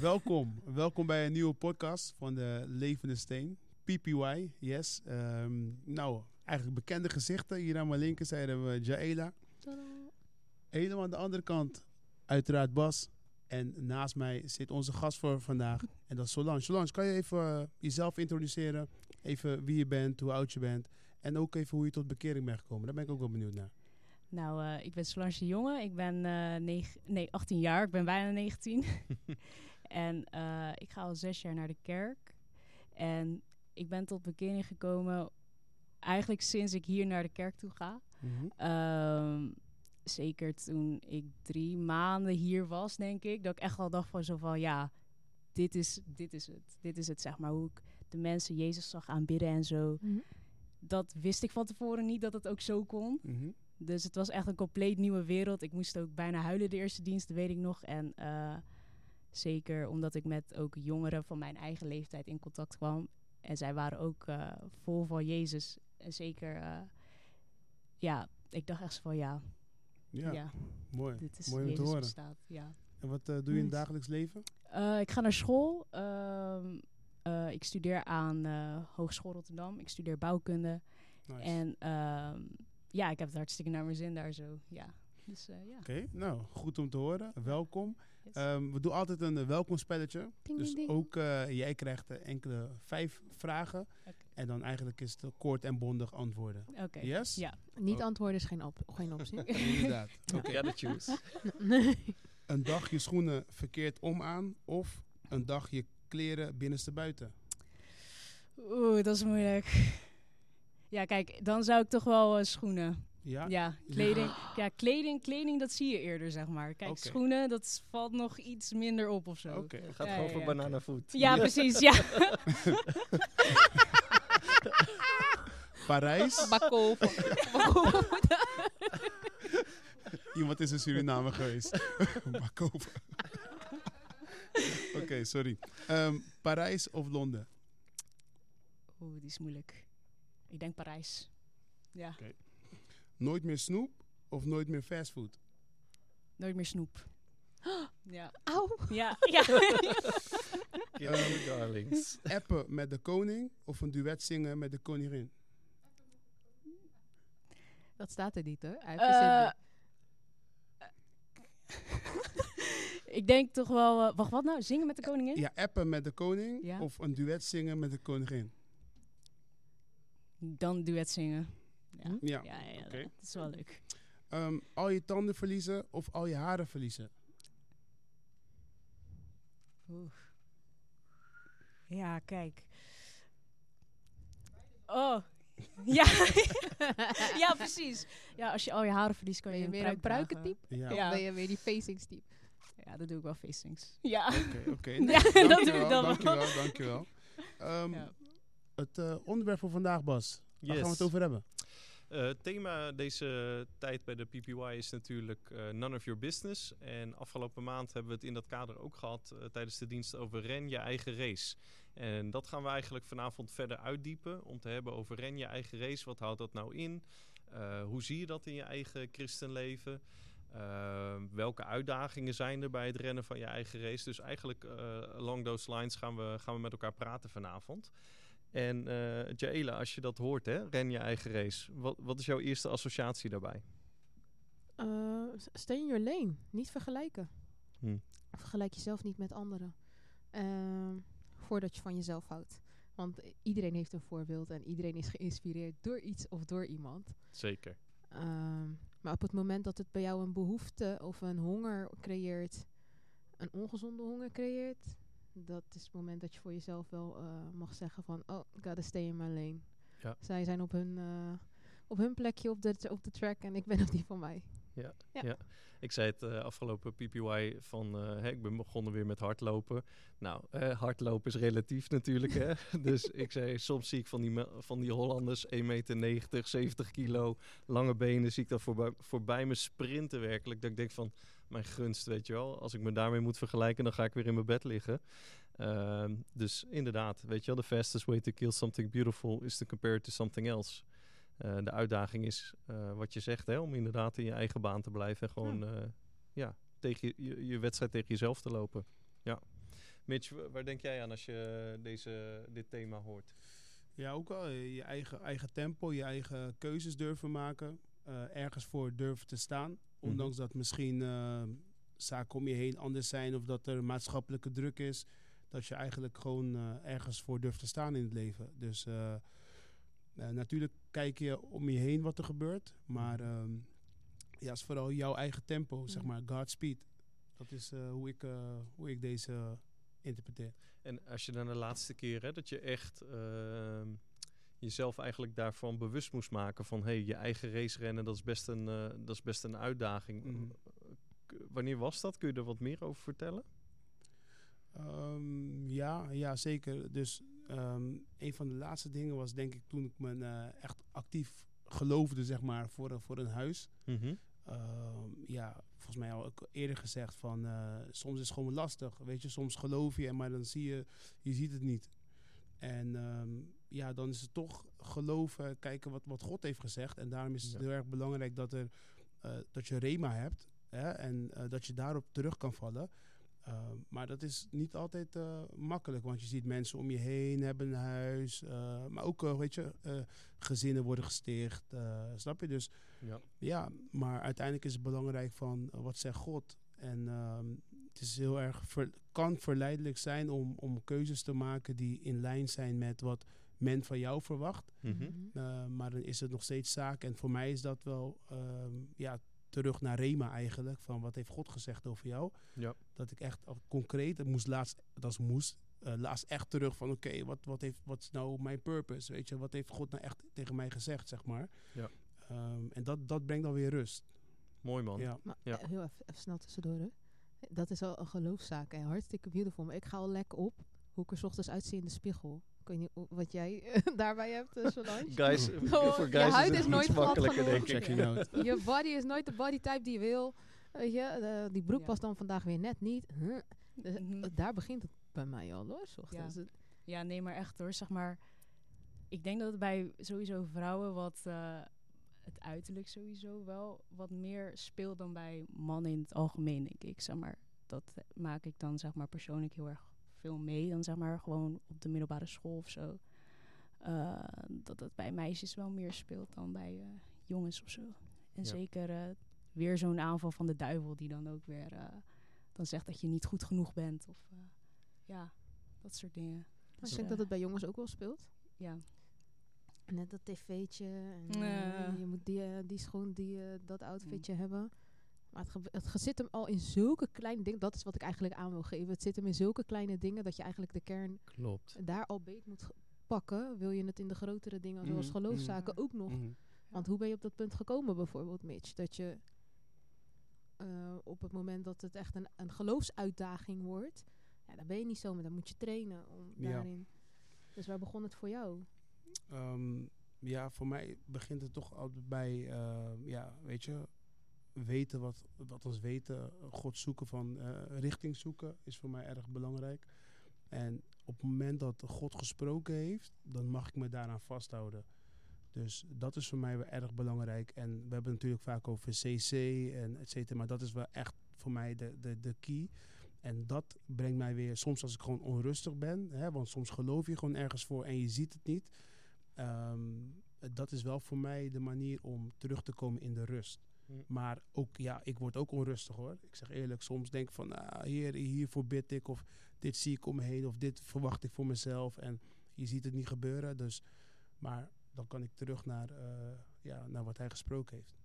welkom. Welkom bij een nieuwe podcast van de Levende Steen. PPY, yes. Ehm, nou, eigenlijk bekende gezichten. Hier aan mijn linkerzijde hebben we Jaela. Helemaal aan de andere kant, uiteraard Bas. En naast mij zit onze gast voor vandaag. En dat is Solange. Solange, kan je even uh, jezelf introduceren? Even wie je bent, hoe oud je bent. En ook even hoe je tot bekering bent gekomen. Daar ben ik ook wel benieuwd naar. Nou, uh, ik ben Solange de Jonge. Ik ben uh, nee, 18 jaar. Ik ben bijna 19. en uh, ik ga al zes jaar naar de kerk. En ik ben tot bekering gekomen eigenlijk sinds ik hier naar de kerk toe ga. Mm -hmm. um, zeker toen ik drie maanden hier was, denk ik. Dat ik echt wel dacht van zo van, ja, dit is, dit is het. Dit is het, zeg maar, hoe ik de mensen Jezus zag aanbidden en zo. Mm -hmm. Dat wist ik van tevoren niet, dat het ook zo kon. Mm -hmm. Dus het was echt een compleet nieuwe wereld. Ik moest ook bijna huilen de eerste dienst, dat weet ik nog. En uh, zeker omdat ik met ook jongeren van mijn eigen leeftijd in contact kwam. En zij waren ook uh, vol van Jezus. En zeker, uh, ja, ik dacht echt van ja, ja, ja, mooi. Dit is mooi om Jezus te horen. Bestaat, ja. En wat uh, doe je in het dagelijks leven? Ik ga naar school. Uh, ik studeer aan Hogeschool Rotterdam. Ik studeer bouwkunde. Nice. En ehm, ja, ik heb het hartstikke naar mijn zin daar zo. Ja. Dus, ja. Oké, okay, nou, goed om te horen. Welkom. Yes. Um, we doen altijd een welkomspelletje. Ding, dus ding, ook jij krijgt enkele vijf vragen. Okay. En dan eigenlijk is het kort en bondig antwoorden. Oké. Okay. Yes? Ja. Niet oh. antwoorden is geen, op geen optie. Inderdaad. Oké, okay. choose. een dag je schoenen verkeerd om aan of een dag je kleren binnenste buiten? Oeh, dat is moeilijk. Ja, kijk, dan zou ik toch wel uh, schoenen. Ja? Ja, kleding. Ja. ja, kleding, kleding, dat zie je eerder, zeg maar. Kijk, okay. schoenen, dat valt nog iets minder op of zo. Oké, okay. Gaat ja, gewoon ja, voor bananenvoet. Ja, precies, ja. Parijs. Bakoven. Iemand is in Suriname geweest. Bakoven. Oké, okay, sorry. Um, Parijs of Londen? Oeh, die is moeilijk. Ik denk Parijs. Ja. Okay. Nooit meer snoep of nooit meer fastfood? Nooit meer snoep. Ja. Auw. Ja. ja. um, darlings. Appen met de koning of een duet zingen met de koningin? Dat staat er niet hoor. Uh, ik denk toch wel... Uh, wacht, wat nou? Zingen met de koningin? Ja, appen met de koning ja? of een duet zingen met de koningin? Dan duet zingen. Ja, ja. ja, ja okay. dat is wel leuk. Um, al je tanden verliezen of al je haren verliezen? Oeh. Ja, kijk. Oh. Ja. ja, precies. Ja, als je al je haren verliest, kan je, ben je een weer een pruik pruikentype? Ja. ja. Of ben je weer die facingstype? Ja, dat doe ik wel facings. Ja. Oké, oké. Okay. Nee, ja, dankjewel, dat doe ik dan dankjewel, wel. Dankjewel, um, ja. Het uh, onderwerp voor vandaag, Bas. Waar yes. gaan we het over hebben? Uh, het thema deze tijd bij de PPY is natuurlijk uh, none of your business. En afgelopen maand hebben we het in dat kader ook gehad uh, tijdens de dienst over ren je eigen race. En dat gaan we eigenlijk vanavond verder uitdiepen om te hebben over ren je eigen race. Wat houdt dat nou in? hoe zie je dat in je eigen christenleven? Uh, welke uitdagingen zijn er bij het rennen van je eigen race? Dus eigenlijk uh, along those lines gaan we, gaan we met elkaar praten vanavond. En uh, Jaela, als je dat hoort, hè, ren je eigen race. Wat, wat is jouw eerste associatie daarbij? Uh, stay in your lane. Niet vergelijken. Hm. Vergelijk jezelf niet met anderen. Uh, voordat je van jezelf houdt. Want iedereen heeft een voorbeeld en iedereen is geïnspireerd door iets of door iemand. Zeker. Um, maar op het moment dat het bij jou een behoefte of een honger creëert, een ongezonde honger creëert, dat is het moment dat je voor jezelf wel uh, mag zeggen van, oh, gotta stay in my lane. Ja. Zij zijn op hun, uh, op hun plekje op de, op de track en ik ben op die van mij. Ja, ja. ja. ik zei het uh, afgelopen PPY van, hè, ik ben begonnen weer met hardlopen. Nou, hardlopen is relatief natuurlijk, hè. dus ik zei, soms zie ik van die, van die Hollanders, 1,90 meter, 70 kilo, lange benen, zie ik dat voorbij, voorbij me sprinten werkelijk. Dat ik denk van, mijn gunst, weet je wel. Als ik me daarmee moet vergelijken, dan ga ik weer in mijn bed liggen. Uh, dus inderdaad, weet je wel, the fastest way to kill something beautiful is to compare it to something else. Uh, de uitdaging is uh, wat je zegt, hè, om inderdaad in je eigen baan te blijven en gewoon ja. ja tegen je, je, je, wedstrijd tegen jezelf te lopen. Ja. Mitch, wa- waar denk jij aan als je deze, dit thema hoort? Ja, ook wel. eh, Je eigen, eigen tempo, je eigen keuzes durven maken. eh, ergens voor durven te staan. Ondanks dat misschien eh, zaken om je heen anders zijn of dat er maatschappelijke druk is. Dat je eigenlijk gewoon eh, ergens voor durft te staan in het leven. Dus eh, natuurlijk kijk je om je heen wat er gebeurt. Maar ehm, ja, is vooral jouw eigen tempo, zeg Mm. maar. Godspeed. Dat is hoe, ik, hoe ik deze interpreteer. En als je dan de laatste keer, hè, dat je echt ehm, jezelf eigenlijk daarvan bewust moest maken van hey, je eigen race rennen, dat is best een, eh, dat is best een uitdaging. Mhm. Wanneer was dat? Kun je er wat meer over vertellen? Ehm, ja, ja, zeker. Dus ehm, een van de laatste dingen was denk ik toen ik me eh, echt actief geloofde, zeg maar, voor, een- voor een huis. Ehm, ja, volgens mij al eerder gezegd van eh, soms is het gewoon lastig. Weet je, soms geloof je, maar dan zie je, je ziet het niet. En ja, dan is het toch geloven, kijken wat, wat God heeft gezegd. En daarom is het Ja. heel erg belangrijk dat, er, eh, dat je rema hebt. Hè, en eh, dat je daarop terug kan vallen. Ehm, maar dat is niet altijd eh, makkelijk, want je ziet mensen om je heen hebben een huis. maar ook, weet je, gezinnen worden gesticht. snap je? Dus Ja. ja, maar uiteindelijk is het belangrijk van wat zegt God. En ehm, het is heel erg ver- kan verleidelijk zijn om, om keuzes te maken die in lijn zijn met wat men van jou verwacht. Mhm. Eh, maar dan is het nog steeds zaak. En voor mij is dat wel ehm, ja, terug naar Rema eigenlijk. Van wat heeft God gezegd over jou? Ja. Dat ik echt al concreet, het moest laatst, dat moest, eh, laatst echt terug van oké, wat, wat, heeft wat is nou mijn purpose? Weet je, wat heeft God nou echt tegen mij gezegd, zeg maar. Ja. Ehm, en dat, dat brengt dan weer rust. Mooi man. Ja. Maar Ja. eh, heel even, even snel tussendoor. Hè. Dat is al een geloofszaak. Hè. Hartstikke beautiful. Maar ik ga al lekker op hoe ik er 's ochtends uitzie in de spiegel. Ik weet niet o- wat jij daarbij hebt, uh, Solange. Guys, Oh, voor je guys huid is is het nooit makkelijker, denk ik. Checking out. je body is nooit de bodytype die je wil. Weet je, eh, die broek Ja. past dan vandaag weer net niet. Huh. Dus, eh, Mhm. daar begint het bij mij al hoor. 's ochtends. Het- Ja, nee, maar echt hoor. Zeg maar, ik denk dat het bij sowieso vrouwen wat eh, het uiterlijk sowieso wel wat meer speelt dan bij mannen in het algemeen, denk ik. Zeg maar, dat eh, maak ik dan zeg maar persoonlijk heel erg veel mee. Dan zeg maar gewoon op de middelbare school of zo. Eh, dat het bij meisjes wel meer speelt dan bij eh, jongens of zo. En Ja. zeker eh, weer zo'n aanval van de duivel die dan ook weer eh, dan zegt dat je niet goed genoeg bent. Of eh, ja, dat soort dingen. Maar Dus, ik denk dat het bij jongens ook wel speelt. ja. Net dat tv'tje. En, je moet die, die schoen, die, dat outfitje hebben. Maar het, het zit hem al in zulke kleine dingen. Dat is wat ik eigenlijk aan wil geven. Het zit hem in zulke kleine dingen dat je eigenlijk de kern Klopt. daar al beet moet pakken. Wil je het in de grotere dingen, zoals Mhm, geloofszaken, ook nog. Mhm. Want hoe ben je op dat punt gekomen bijvoorbeeld, Mitch? Dat je eh, op het moment dat het echt een, een geloofsuitdaging wordt... Ja, dan ben je niet zo, maar dan moet je trainen om Ja. daarin... Dus waar begon het voor jou? Ehm, ja, voor mij begint het toch altijd bij, eh, ja, weet je, weten wat, wat ons weten, God zoeken van eh, richting zoeken is voor mij erg belangrijk. En op het moment dat God gesproken heeft, dan mag ik me daaraan vasthouden. Dus dat is voor mij wel erg belangrijk. En we hebben het natuurlijk vaak over CC en et cetera, maar dat is wel echt voor mij de, de, de key. En dat brengt mij weer, soms als ik gewoon onrustig ben, hè, want soms geloof je gewoon ergens voor en je ziet het niet. Ehm, dat is wel voor mij de manier om terug te komen in de rust. Hm. Maar ook, ja, ik word ook onrustig hoor. Ik zeg eerlijk, soms denk ik van, ah, hier, hiervoor bid ik. Of dit zie ik om me heen. Of dit verwacht ik voor mezelf. En je ziet het niet gebeuren. Dus, maar dan kan ik terug naar, eh, ja, naar wat hij gesproken heeft.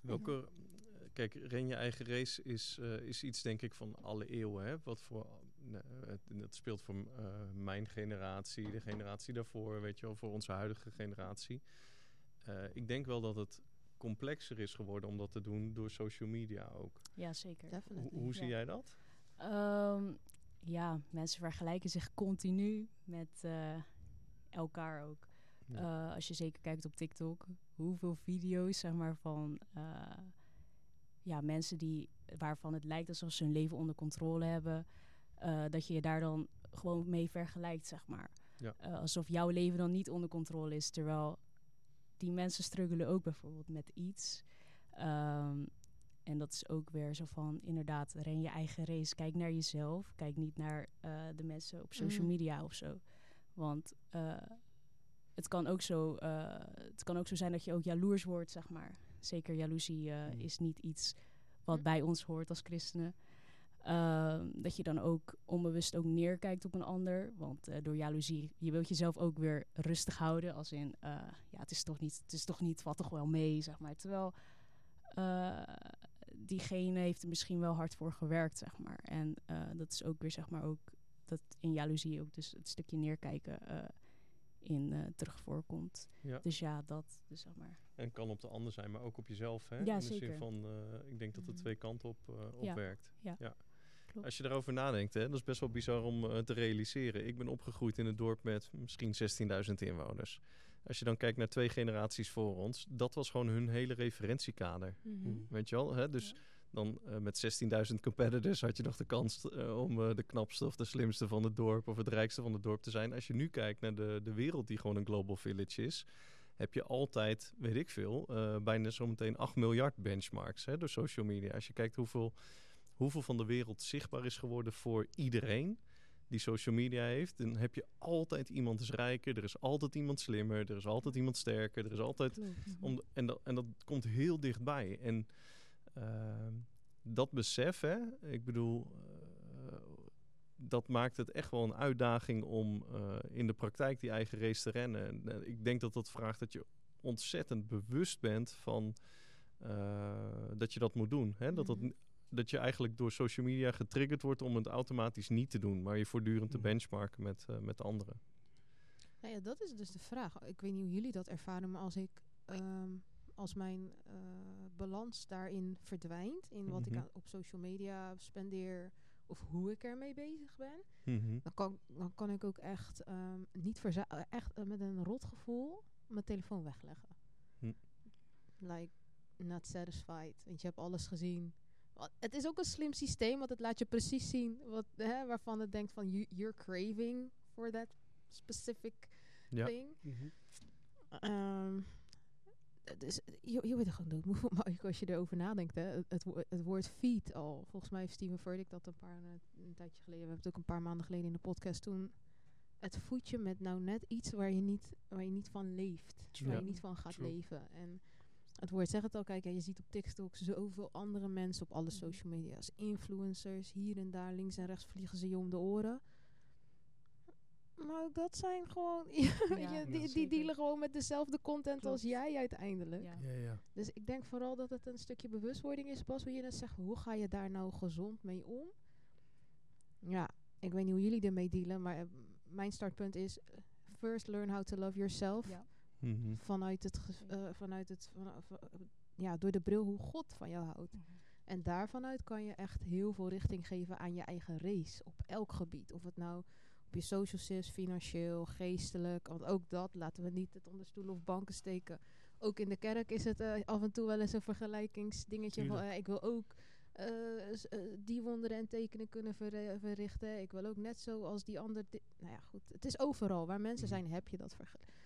Welke, kijk, ren je eigen race is, eh, is iets denk ik van alle eeuwen. Hè? Wat voor, nou, het, het speelt voor eh, mijn generatie, de generatie daarvoor, weet je wel, voor onze huidige generatie. Eh, ik denk wel dat het complexer is geworden om dat te doen door social media ook. ja, zeker. Hoe, zie Ja. jij dat? Ehm, ja, mensen vergelijken zich continu met eh, elkaar ook. Ja. Eh, als je zeker kijkt op TikTok, hoeveel video's zeg maar, van eh, ja, mensen die, waarvan het lijkt alsof ze hun leven onder controle hebben, eh, dat je je daar dan gewoon mee vergelijkt, zeg maar. Ja. Eh, alsof jouw leven dan niet onder controle is, terwijl die mensen struggelen ook bijvoorbeeld met iets. Ehm, en dat is ook weer zo van, inderdaad, ren je eigen race. Kijk naar jezelf. Kijk niet naar eh, de mensen op social Mhm. media of zo. Want eh, het, kan ook zo, eh, het kan ook zo zijn dat je ook jaloers wordt, zeg maar. Zeker jaloezie eh, Mhm. is niet iets wat bij ons hoort als christenen. Ehm, dat je dan ook onbewust ook neerkijkt op een ander. Want eh, door jaloezie, je wilt jezelf ook weer rustig houden. Als in, eh, ja, het is toch niet, het is toch niet, wat toch wel mee, zeg maar. Terwijl eh, diegene heeft er misschien wel hard voor gewerkt, zeg maar. En dat is ook weer, zeg maar, ook dat in jaloezie ook dus het stukje neerkijken in eh, terug voorkomt. Ja. Dus ja, dat, dus zeg maar. En kan op de ander zijn, maar ook op jezelf. Hè? Ja, In de zin van, ik denk dat het Mhm. twee kanten op, Ja. opwerkt. Ja, klopt. Als je erover nadenkt, hè, dat is best wel bizar om eh, te realiseren. Ik ben opgegroeid in een dorp met misschien 16.000 inwoners. Als je dan kijkt naar twee generaties voor ons, dat was gewoon hun hele referentiekader. Mhm. Weet je wel? Hè? Dus Ja. dan eh, met 16.000 competitors had je nog de kans eh, om eh, de knapste of de slimste van het dorp of het rijkste van het dorp te zijn. Als je nu kijkt naar de, de wereld die gewoon een global village is, heb je altijd, weet ik veel, eh, bijna zometeen 8 miljard benchmarks hè, door social media. Als je kijkt hoeveel, hoeveel van de wereld zichtbaar is geworden voor iedereen die social media heeft, dan heb je altijd iemand is rijker, er is altijd iemand slimmer, er is altijd iemand sterker, er is altijd. Mhm. om, en, dat, en dat komt heel dichtbij. En ehm, dat besef, hè, ik bedoel, eh, dat maakt het echt wel een uitdaging om eh, in de praktijk die eigen race te rennen. En, eh, ik denk dat dat vraagt dat je ontzettend bewust bent van dat je dat moet doen. Hè? Dat, dat, Mhm. Dat je eigenlijk door social media getriggerd wordt om het automatisch niet te doen, maar je voortdurend te Mhm. benchmarken met, eh, met anderen. Nou ja, dat is dus de vraag. Ik weet niet hoe jullie dat ervaren, maar als ik ehm, als mijn eh, balans daarin verdwijnt, in wat Mhm. ik aan, op social media spendeer of hoe ik ermee bezig ben, Mhm. dan kan, dan kan ik ook echt ehm, niet echt eh, met een rot gevoel mijn telefoon wegleggen. Hm. Like not satisfied. Want je hebt alles gezien. Het is ook een slim systeem, want het laat je precies zien wat, hè, waarvan het denkt van you, you're craving for that specific Ja. thing. Ehm, dus je, je wordt er gewoon doodmoe als je erover nadenkt. Hè. Het, het, wo- het woord feed al. Volgens mij heeft Steven Furtick dat een, paar, eh, een tijdje geleden. We hebben het ook een paar maanden geleden in de podcast toen. Het voedt je met nou net iets waar je niet, waar je niet van leeft. True. Waar je niet van gaat True. leven. En het woord zegt het al. Kijk, hè, je ziet op TikTok zoveel andere mensen op alle Mhm. social media's. Influencers, hier en daar, links en rechts vliegen ze je om de oren. Maar ook dat zijn gewoon... Ja, die, die dealen gewoon met dezelfde content als jij uiteindelijk. Ja. Ja, ja. Dus ik denk vooral dat het een stukje bewustwording is, Bas, hoe je net zegt. Hoe ga je daar nou gezond mee om? Ja, ik weet niet hoe jullie ermee dealen, maar eh, mijn startpunt is... eh, first learn how to love yourself. Ja. Mhm. Vanuit het... eh, vanuit het van, van- ja, door de bril hoe God van jou houdt. En daarvanuit kan je echt heel veel richting geven aan je eigen race. Op elk gebied. Of het nou op je socials is, financieel, geestelijk. Want ook dat laten we niet het onder stoelen of banken steken. Ook in de kerk is het eh, af en toe wel eens een vergelijkingsdingetje. Van, eh, ik wil ook eh, eh, die wonderen en tekenen kunnen verri- verrichten. Ik wil ook net zo als die ander. Nou ja, goed. Het is overal. Waar mensen Mhm. zijn, heb je dat vergelijking.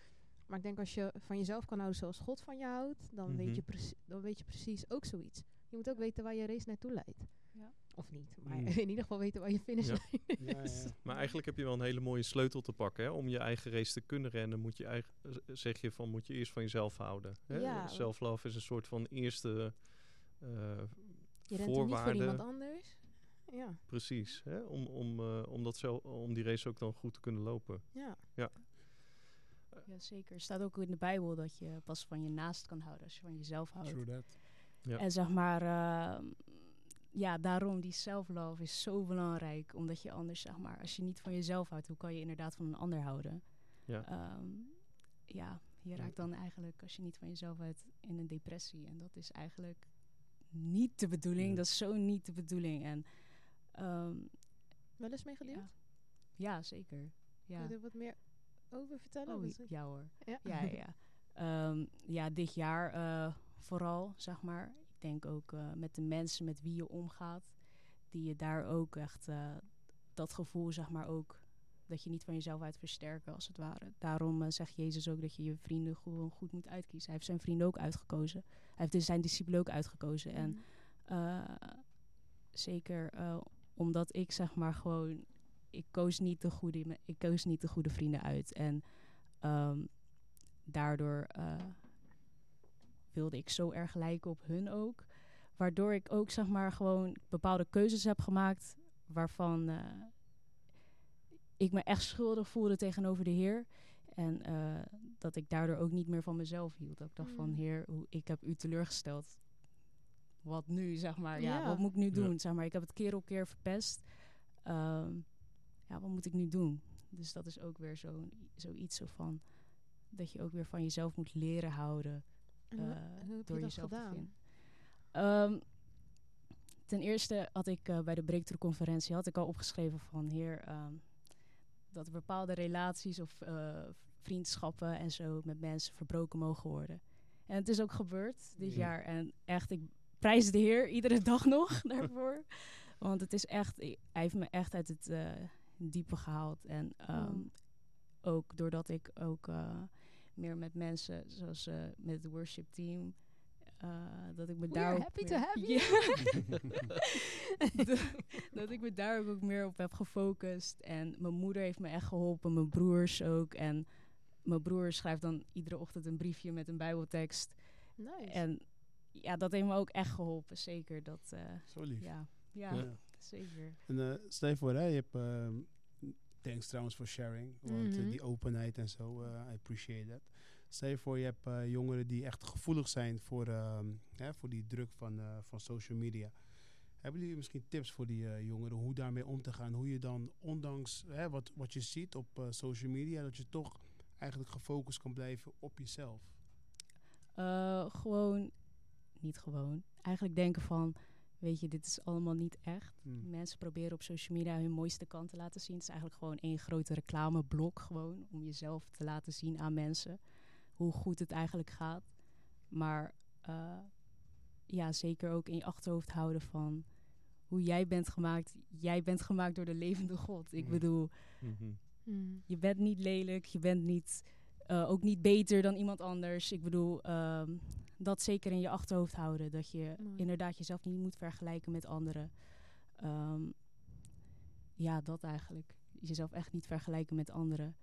Maar ik denk als je van jezelf kan houden zoals God van je houdt, dan, weet, Mhm. je precie- dan weet je precies ook zoiets. Je moet ook weten waar je race naartoe leidt. Ja. Of niet, maar Mm. in ieder geval weten waar je finish Ja. is. ja. Maar eigenlijk heb je wel een hele mooie sleutel te pakken. Hè? Om je eigen race te kunnen rennen, moet je eigen, z- zeg je van moet je eerst van jezelf houden. Hè? Ja. Self-love is een soort van eerste eh, Je rent er niet voor voorwaarde. iemand anders. Ja, Precies. Hè? Om, om, eh, om, dat zelf, om die race ook dan goed te kunnen lopen. ja. Ja, zeker. Er staat ook in de Bijbel dat je pas van je naast kan houden als je van jezelf houdt. True that. Ja. En zeg maar, ehm, ja, daarom die self-love is zo belangrijk. Omdat je anders, zeg maar, als je niet van jezelf houdt, hoe kan je inderdaad van een ander houden? Ja. Ehm, ja, je raakt dan eigenlijk, als je niet van jezelf houdt, in een depressie. En dat is eigenlijk niet de bedoeling. Ja. Dat is zo niet de bedoeling. En ehm, Wel eens mee gedeeld? ja. ja, zeker. Kun Ja. je er wat meer over vertellen? Oh, Wat ja hoor. ja. Ja, ja, ja. Ehm, ja, dit jaar eh, vooral, zeg maar. Ik denk ook eh, met de mensen met wie je omgaat. Die je daar ook echt eh, dat gevoel, zeg maar, ook... dat je niet van jezelf uit versterken, als het ware. Daarom zegt Jezus ook dat je je vrienden gewoon goed moet uitkiezen. Hij heeft zijn vrienden ook uitgekozen. Hij heeft dus zijn discipelen ook uitgekozen. En. Eh, zeker omdat ik zeg maar gewoon, ik koos niet de goede, ik koos niet de goede vrienden uit. En ehm, daardoor eh, wilde ik zo erg lijken op hun ook. Waardoor ik ook zeg maar gewoon bepaalde keuzes heb gemaakt waarvan eh, ik me echt schuldig voelde tegenover de Heer. En eh, dat ik daardoor ook niet meer van mezelf hield. Dat ik dacht van, Mm. Heer, hoe, ik heb u teleurgesteld. Wat nu, zeg maar. Ja, Ja. wat moet ik nu Ja. doen? Zeg maar, ik heb het keer op keer verpest. Ehm, ja, wat moet ik nu doen? Dus dat is ook weer zo- zoiets zo van... dat je ook weer van jezelf moet leren houden hoe- eh, door je jezelf te vinden. Ehm, ten eerste had ik eh, bij de Breakthrough-conferentie had ik al opgeschreven van heer ehm, dat er bepaalde relaties of eh, vriendschappen en zo met mensen verbroken mogen worden. En het is ook gebeurd dit Ja. jaar en echt ik prijs de Heer iedere dag nog daarvoor, want het is echt hij heeft me echt uit het eh, diepe gehaald en ehm, Wow. ook doordat ik ook eh, meer met mensen zoals eh, met het worship team eh, dat ik me We daar happy to have dat, dat ik me daar ook, ook meer op heb gefocust. En mijn moeder heeft me echt geholpen, mijn broers ook. En mijn broer schrijft dan iedere ochtend een briefje met een bijbeltekst. Nice. En ja, dat heeft me ook echt geholpen, zeker. Dat, eh, Zo lief. ja, ja, Ja. zeker. En eh, stel je voor, hè, je hebt... ehm, thanks trouwens voor sharing. Want eh, Mhm. die openheid en zo, eh, I appreciate that. Stel je voor, je hebt eh, jongeren die echt gevoelig zijn voor, ehm, hè, voor die druk van, eh, van social media. Hebben jullie misschien tips voor die eh, jongeren hoe daarmee om te gaan? Hoe je dan, ondanks hè, wat, wat je ziet op eh, social media, dat je toch eigenlijk gefocust kan blijven op jezelf? Eh, gewoon, niet gewoon, eigenlijk denken van, weet je, dit is allemaal niet echt. Hmm. Mensen proberen op social media hun mooiste kant te laten zien. Het is eigenlijk gewoon één grote reclameblok gewoon om jezelf te laten zien aan mensen. Hoe goed het eigenlijk gaat. Maar eh, ja, zeker ook in je achterhoofd houden van hoe jij bent gemaakt. Jij bent gemaakt door de levende God. Ik Mhm. bedoel, Mhm. Mm. je bent niet lelijk, je bent niet, eh, ook niet beter dan iemand anders. Ik bedoel, ehm, dat zeker in je achterhoofd houden. Dat je Mooi. inderdaad jezelf niet moet vergelijken met anderen. Ehm, ja, dat eigenlijk. Jezelf echt niet vergelijken met anderen.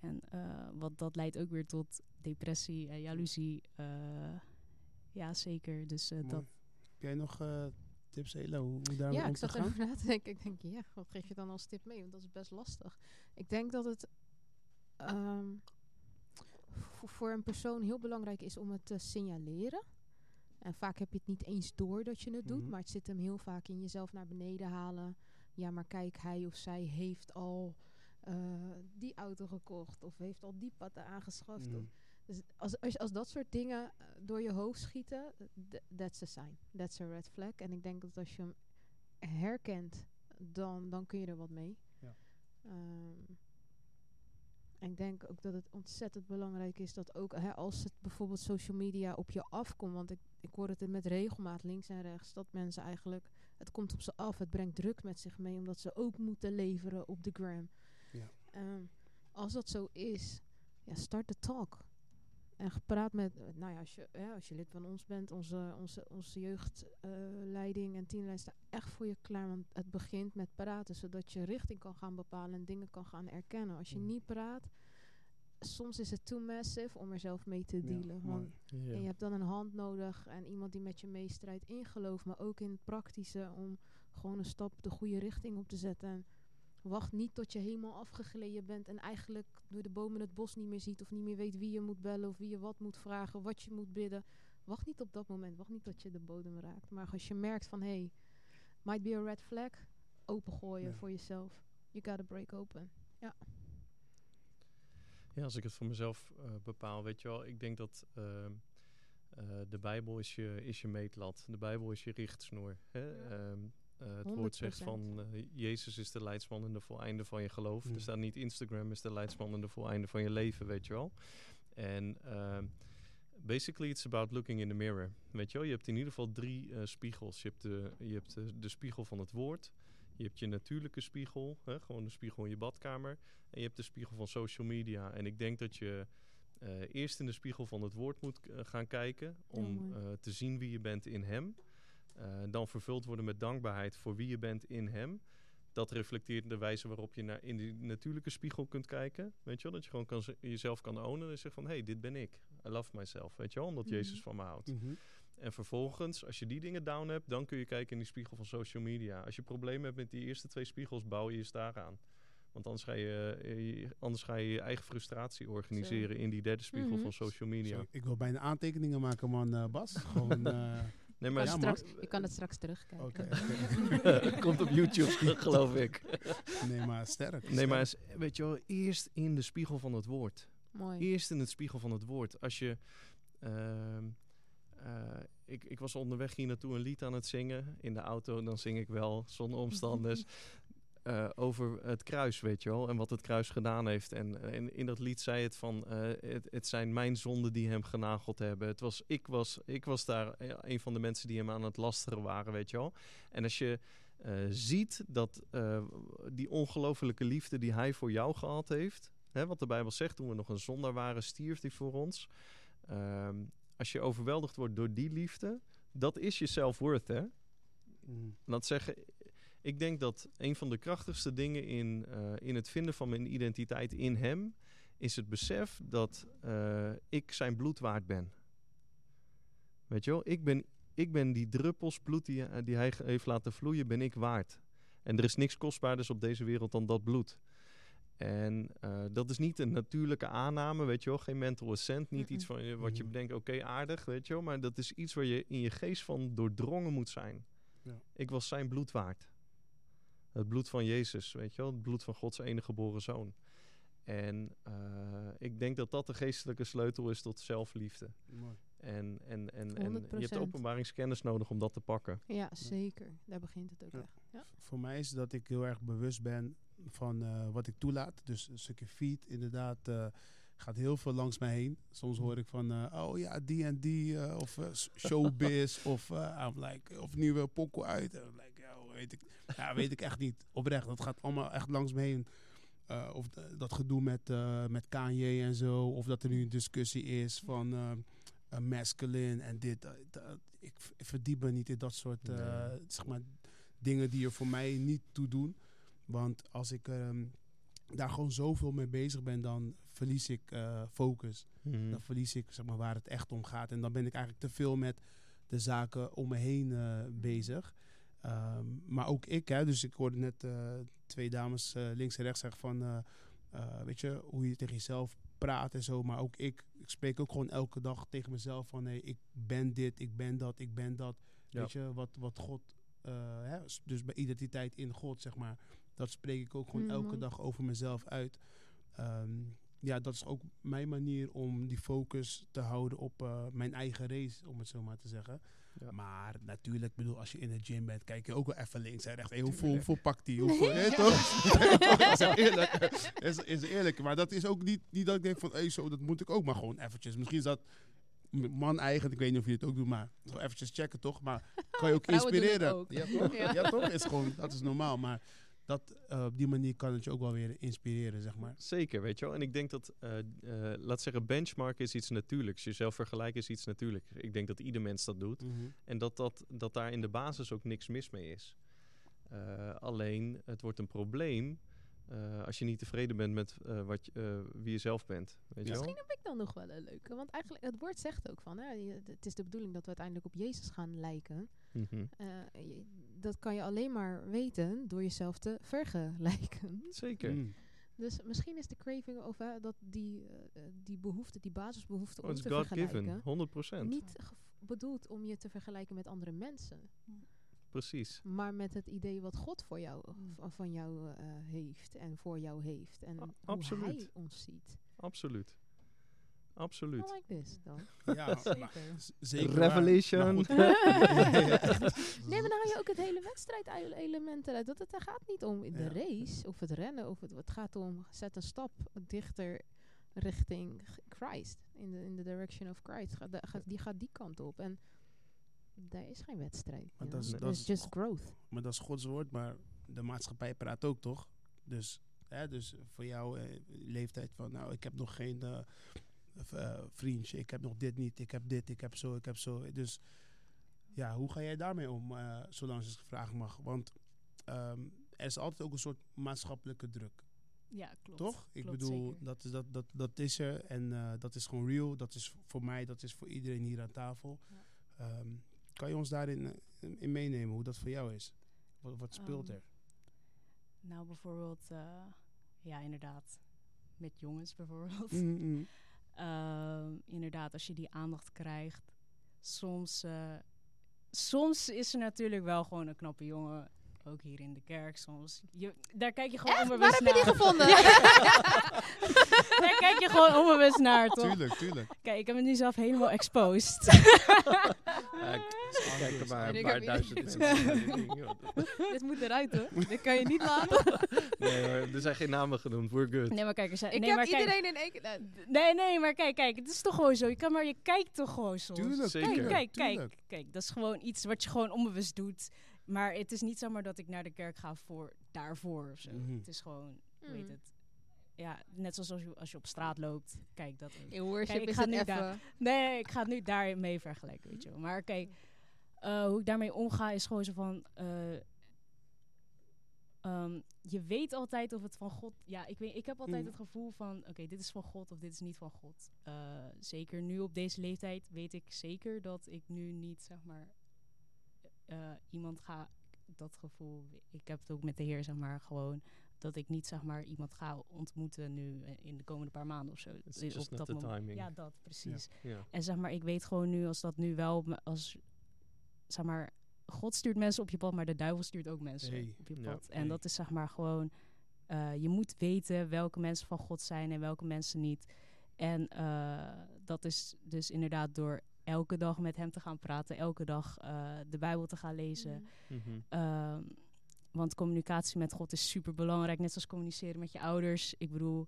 En eh, wat dat leidt ook weer tot depressie en jaloezie. Eh, ja, zeker. Dus eh, Mooi. dat. Heb jij nog eh, tips, Ela, hoe, hoe daarmee Ja, om ik te zat gaan? erover na te denken. Ik denk, ja, wat geef je dan als tip mee? Want dat is best lastig. Ik denk dat het ehm, v- voor een persoon heel belangrijk is om het te signaleren. En vaak heb je het niet eens door dat je het doet, Mhm. maar het zit hem heel vaak in jezelf naar beneden halen. Ja, maar kijk, hij of zij heeft al eh, die auto gekocht of heeft al die patten aangeschaft. of- Mm. dus als, als, als dat soort dingen eh, door je hoofd schieten, th- that's a sign. That's a red flag. En ik denk dat als je hem herkent, dan, dan kun je er wat mee. Ja. Ehm, en ik denk ook dat het ontzettend belangrijk is dat ook hè, als het bijvoorbeeld social media op je afkomt, want ik, ik hoor het met regelmaat links en rechts, dat mensen eigenlijk, het komt op ze af, het brengt druk met zich mee, omdat ze ook moeten leveren op de gram. Ja. Ehm, als dat zo is, ja, start de talk. En gepraat met, eh, nou ja, als je, hè, als je lid van ons bent, onze, onze, onze jeugdleiding en teamleiding staat echt voor je klaar. Want het begint met praten, zodat je richting kan gaan bepalen en dingen kan gaan erkennen. Als je Mm. niet praat, soms is het too massive om er zelf mee te dealen. want Ja. en je hebt dan een hand nodig en iemand die met je meestrijdt in geloof, maar ook in het praktische om gewoon een stap de goede richting op te zetten. En wacht niet tot je helemaal afgegleden bent en eigenlijk door de bomen het bos niet meer ziet of niet meer weet wie je moet bellen of wie je wat moet vragen, wat je moet bidden. Wacht niet op dat moment, wacht niet tot je de bodem raakt. Maar als je merkt van hey, might be a red flag, opengooien Ja. voor jezelf. You gotta break open. Ja, als ik het voor mezelf eh, bepaal, weet je wel, ik denk dat ehm, eh, de Bijbel is je, is je meetlat. De Bijbel is je richtsnoer. Hè? Ja. Ehm, eh, het woord zegt 100%. van eh, Jezus is de leidsman en de voleinde van je geloof. Mm. Er staat niet Instagram is de leidsman en de voleinde van je leven, weet je wel. En ehm, basically it's about looking in the mirror. Weet je wel, je hebt in ieder geval drie eh, spiegels. Je hebt, de, je hebt de, de spiegel van het woord. Je hebt je natuurlijke spiegel, hè, gewoon de spiegel in je badkamer. En je hebt de spiegel van social media. En ik denk dat je eh, eerst in de spiegel van het woord moet gaan kijken. Om eh, te zien wie je bent in hem. Eh, dan vervuld worden met dankbaarheid voor wie je bent in Hem. Dat reflecteert de wijze waarop je naar in die natuurlijke spiegel kunt kijken. Weet je wel? Dat je gewoon kan, jezelf kan ownen en zeggen van... hé, hey, dit ben ik. I love myself. Weet je wel? Omdat Mhm. Jezus van me houdt. Mhm. En vervolgens, als je die dingen down hebt... dan kun je kijken in die spiegel van social media. Als je problemen hebt met die eerste twee spiegels... bouw je je daaraan. Want anders ga je, eh, je- anders ga je je eigen frustratie organiseren... in die derde spiegel Mhm. van social media. Ik wil bijna aantekeningen maken, man, eh, Bas. Gewoon, eh, Nee, Kan Ja, je, man. straks, je kan het straks terugkijken. oké. Komt op YouTube, geloof ik. Nee, maar sterk. Nee, maar weet je wel, eerst in de spiegel van het woord. Mooi. Eerst in het spiegel van het woord. Als je. ehm, eh, ik, ik was onderweg hier naartoe een lied aan het zingen. In de auto, dan zing ik wel, zonder omstanders. eh, over het kruis, weet je wel. En wat het kruis gedaan heeft. En, en in dat lied zei het van... eh, het, het zijn mijn zonden die hem genageld hebben. Het was, ik, was, ik was daar eh, een van de mensen die hem aan het lasteren waren, weet je wel. En als je ziet dat die ongelofelijke liefde die hij voor jou gehad heeft... Hè, wat de Bijbel zegt, toen we nog een zondaar waren, stierf hij voor ons. Ehm, als je overweldigd wordt door die liefde, dat is je self-worth, hè? Mm. Laat zeggen, ik denk dat een van de krachtigste dingen in, eh, in het vinden van mijn identiteit in hem... is het besef dat eh, ik zijn bloed waard ben. Weet je wel, ik ben, ik ben die druppels bloed die, eh, die hij heeft laten vloeien, ben ik waard. En er is niks kostbaarders op deze wereld dan dat bloed. En eh, dat is niet een natuurlijke aanname, weet je wel. Geen mental assent, niet iets van, wat je bedenkt, oké, aardig, weet je wel. Maar dat is iets waar je in je geest van doordrongen moet zijn. Ja. Ik was zijn bloed waard. Het bloed van Jezus, weet je wel. Het bloed van Gods enige geboren zoon. En eh, ik denk dat dat de geestelijke sleutel is tot zelfliefde. Mooi. En, en, en, en je hebt 100%. openbaringskennis nodig om dat te pakken. Ja, zeker. Daar begint het ook Ja. echt. Ja. Voor mij is dat ik heel erg bewust ben van eh, wat ik toelaat. Dus een stukje feed, inderdaad, eh, gaat heel veel langs mij heen. Soms hoor ik van, eh, oh ja, die en die, eh, of showbiz, of, eh, I'm like, of nieuwe pokoe uit. Like, weet ik, ja, weet ik echt niet. Oprecht, dat gaat allemaal echt langs me heen. Eh, of dat gedoe met, eh, met Kanye en zo. Of dat er nu een discussie is van eh, eh, masculine en dit. dat. ik, verdiep me niet in dat soort eh, Nee. zeg maar, dingen die er voor mij niet toe doen. Want als ik ehm, daar gewoon zoveel mee bezig ben, dan verlies ik eh, focus. Mhm. Dan verlies ik zeg maar, waar het echt om gaat. En dan ben ik eigenlijk te veel met de zaken om me heen eh, bezig. Ehm, maar ook ik, hè, dus ik hoorde net eh, twee dames eh, links en rechts zeggen van, eh, eh, weet je, hoe je tegen jezelf praat en zo. Maar ook ik, ik spreek ook gewoon elke dag tegen mezelf van, hey, ik ben dit, ik ben dat, ik ben dat. Ja. Weet je, wat, wat God, eh, hè, dus bij identiteit in God, zeg maar. Dat spreek ik ook gewoon elke Mhm. dag over mezelf uit. Ehm, ja, dat is ook mijn manier om die focus te houden op eh, mijn eigen race, om het zo maar te zeggen. Ja. Maar natuurlijk, bedoel, als je in de gym bent, kijk je ook wel even links en rechts. Hey, hoeveel, hoeveel pakt die? Hoeveel, hè, toch? is eerlijk. Is, is eerlijk. Maar dat is ook niet, niet dat ik denk van, hey, zo, dat moet ik ook maar gewoon eventjes. Misschien is dat man eigen, ik weet niet of je het ook doet, maar eventjes checken toch? Maar kan je ook inspireren. ook. Ja, toch? Ja. Ja. toch? Is gewoon, dat is normaal. Maar dat, eh, op die manier kan het je ook wel weer inspireren, zeg maar. Zeker, weet je wel. En ik denk dat, eh, eh, laat zeggen, benchmark is iets natuurlijks. Jezelf vergelijken is iets natuurlijks. Ik denk dat ieder mens dat doet. En dat, dat, dat daar in de basis ook niks mis mee is. Eh, alleen, het wordt een probleem eh, als je niet tevreden bent met eh, wat je, eh, wie je zelf bent. Weet je wel? Misschien heb ik dan nog wel een leuke. Want eigenlijk, het woord zegt ook van, hè, het is de bedoeling dat we uiteindelijk op Jezus gaan lijken. Mhm. Eh, je- dat kan je alleen maar weten door jezelf te vergelijken. Zeker. Mm. Dus misschien is de craving of dat die, eh, eh, die behoefte, die basisbehoefte Oh, om te God vergelijken, given, 100%. niet ge- bedoeld om je te vergelijken met andere mensen, Precies. maar met het idee wat God voor jou, Mm. v- van jou eh, heeft en voor jou heeft en A- hoe absoluut. Hij ons ziet. Absoluut. I Absoluut. like this dan. Ja, Zeker. Revelation. Maar. Nee, maar dan haal je ook het hele wedstrijdelement eruit. Dat het er gaat niet om de Ja. race of het rennen. Of het, het gaat om zet een stap dichter richting Christ. In de in the direction of Christ. Ga, da- ga- die gaat die kant op. En daar is geen wedstrijd. Maar dat is- dat just growth. Maar dat is Gods woord, maar de maatschappij praat ook toch? Dus, hè, dus voor jou eh, leeftijd van, nou, ik heb nog geen eh, eh, vriendje, ik heb nog dit niet, ik heb dit, ik heb zo, ik heb zo. Dus ja, hoe ga jij daarmee om, eh, zolang ze het gevraagd mag? Want ehm, er is altijd ook een soort maatschappelijke druk, Ja, klopt. toch? Ik Klopt, bedoel, zeker. dat is, dat, dat, dat is er en eh, dat is gewoon real. Dat is voor mij, dat is voor iedereen hier aan tafel. Ja. Ehm, kan je ons daarin in meenemen, hoe dat voor jou is? Wat, wat speelt Ehm, er? Nou, bijvoorbeeld, ja, inderdaad, met jongens bijvoorbeeld. Mm, mm. Ehm, inderdaad, als je die aandacht krijgt. Soms, eh, soms is er natuurlijk wel gewoon een knappe jongen. Ook hier in de kerk soms. Je, daar kijk je gewoon Echt? Waar onbewust heb je die naar. gevonden? daar kijk je gewoon onbewust naar, toch? Tuurlijk, tuurlijk. Kijk, ik heb het nu zelf helemaal exposed. Ja, ik- Kijk er maar En een paar duizend naar. Dit moet eruit hoor. Dit kan je niet laten. Nee, hoor, er zijn geen namen genoemd. We're good. nee, maar kijk, er zijn, Ik nee, heb maar kijk, iedereen in één keer... nou, Nee, nee, maar kijk, kijk, het is toch gewoon zo. Je, kan maar, je kijkt toch gewoon soms. Tuurlijk, Zeker. Kijk, tuurlijk, kijk, tuurlijk. kijk, kijk. Dat is gewoon iets wat je gewoon onbewust doet. Maar het is niet zomaar dat ik naar de kerk ga voor daarvoor of zo. Mhm. Het is gewoon, hoe heet Mm. het? Ja, net zoals als je, als je op straat loopt. Kijk, dat ook. In worship Kijk, ik is ga het nu even... daar- Nee, ik ga het nu daarmee vergelijken, weet je wel. Maar kijk, eh, hoe ik daarmee omga is gewoon zo van... eh, ehm, je weet altijd of het van God... Ja, ik, weet, ik heb altijd Mhm. het gevoel van... Oké, dit is van God of dit is niet van God. Eh, zeker nu op deze leeftijd weet ik zeker dat ik nu niet, zeg maar... eh, iemand ga... Dat gevoel... Ik heb het ook met de Heer, zeg maar, gewoon... Dat ik niet, zeg maar, iemand ga ontmoeten nu eh, in de komende paar maanden of zo. It's Eh, not the moment. timing. Ja, dat, precies. En zeg maar, ik weet gewoon nu als dat nu wel, als zeg maar, God stuurt mensen op je pad, maar de duivel stuurt ook mensen Hey. op je Ja, pad. En hey. dat is zeg maar gewoon, eh, je moet weten welke mensen van God zijn en welke mensen niet. En eh, dat is dus inderdaad door elke dag met hem te gaan praten, elke dag eh, de Bijbel te gaan lezen. Mhm. Ehm, want communicatie met God is super belangrijk, net zoals communiceren met je ouders. Ik bedoel,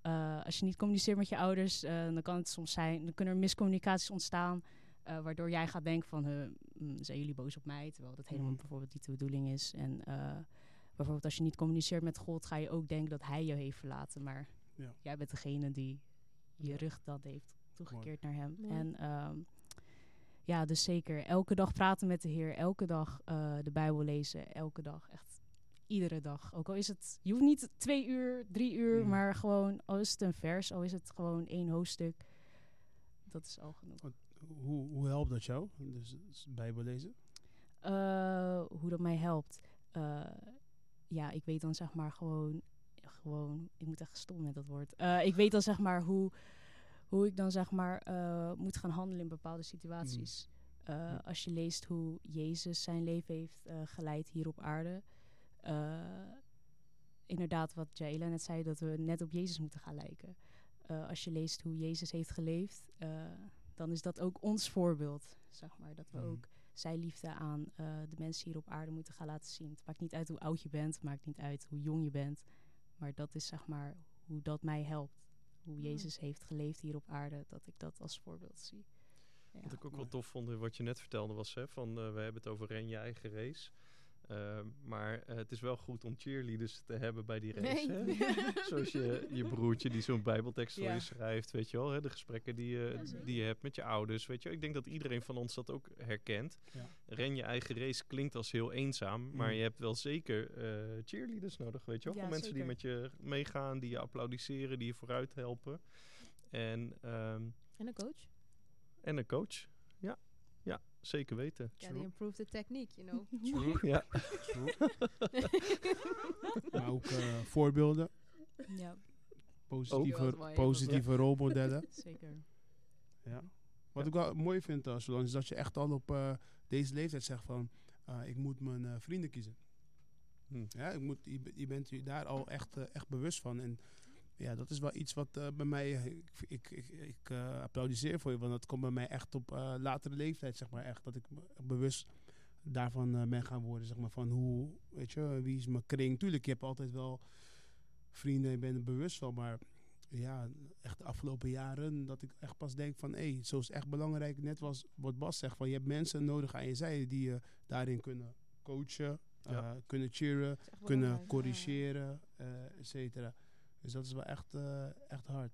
eh, als je niet communiceert met je ouders, eh, dan kan het soms zijn, dan kunnen er miscommunicaties ontstaan, eh, waardoor jij gaat denken van, mm, zijn jullie boos op mij, terwijl dat helemaal Mhm. bijvoorbeeld niet de bedoeling is. En eh, bijvoorbeeld als je niet communiceert met God, ga je ook denken dat Hij je heeft verlaten, maar Ja. jij bent degene die je rug dat heeft toegekeerd naar Hem. Mooi. En ehm, ja, dus zeker. Elke dag praten met de Heer. Elke dag eh, de Bijbel lezen. Elke dag. Echt iedere dag. Ook al is het... Je hoeft niet twee uur, drie uur. Mm. Maar gewoon... Al is het een vers. Al is het gewoon één hoofdstuk. Dat is al genoeg. Hoe, hoe helpt dat jou? Dus, dus Bijbel lezen? Eh, hoe dat mij helpt. Eh, ja, ik weet dan zeg maar gewoon... Gewoon... Ik moet echt stom met dat woord. Eh, ik weet dan zeg maar hoe... Hoe ik dan zeg maar eh, moet gaan handelen in bepaalde situaties. Eh, Ja. Als je leest hoe Jezus zijn leven heeft eh, geleid hier op aarde. inderdaad, wat Jaela net zei, dat we net op Jezus moeten gaan lijken. Als je leest hoe Jezus heeft geleefd, dan is dat ook ons voorbeeld. Zeg maar, dat we Mhm. ook zijn liefde aan de mensen hier op aarde moeten gaan laten zien. Het maakt niet uit hoe oud je bent, het maakt niet uit hoe jong je bent. Maar dat is zeg maar hoe dat mij helpt. Hoe. Jezus heeft geleefd hier op aarde, dat ik dat als voorbeeld zie. Ja. Wat ik ook wel tof vond in wat je net vertelde was, hè, van eh, we hebben het over ren je eigen race. Eh, maar eh, het is wel goed om cheerleaders te hebben bij die race. Nee. Hè? Zoals je, je broertje die zo'n bijbeltekst voor Ja. je schrijft, weet je wel. Hè? De gesprekken die je, Ja, zeker. die je hebt met je ouders, weet je wel. Ik denk dat iedereen van ons dat ook herkent. Ja. Ren je eigen race klinkt als heel eenzaam, maar Mm. je hebt wel zeker eh, cheerleaders nodig, weet je wel. Mensen die met je meegaan, die je applaudisseren, die je vooruit helpen. En, ehm, En een coach. en een coach. Ja zeker weten. Ja, die improve the technique, you know. Ja. Maar ook eh, voorbeelden, ja, positieve, positieve rolmodellen. zeker. Ja. Wat Ja. ik wel mooi vind, uh, Solange, is dat je echt al op eh, deze leeftijd zegt van... eh, ik moet mijn eh, vrienden kiezen. Hm. Ja, ik moet, je, je bent je daar al echt, eh, echt bewust van. En ja, dat is wel iets wat eh, bij mij... eh, Ik, ik, ik, ik eh, applaudisseer voor je, want dat komt bij mij echt op eh, latere leeftijd, zeg maar. Echt dat ik bewust daarvan eh, ben gaan worden, zeg maar. Van hoe, weet je, wie is mijn kring? Tuurlijk, je hebt altijd wel vrienden, je bent er bewust van, maar ja, echt de afgelopen jaren dat ik echt pas denk van, hé, zo is echt belangrijk. Net was wat Bas zegt, van je hebt mensen nodig aan je zijde die je daarin kunnen coachen, Ja. eh, kunnen cheeren, kunnen corrigeren, eh et cetera. Dus dat is wel echt, eh, echt hard.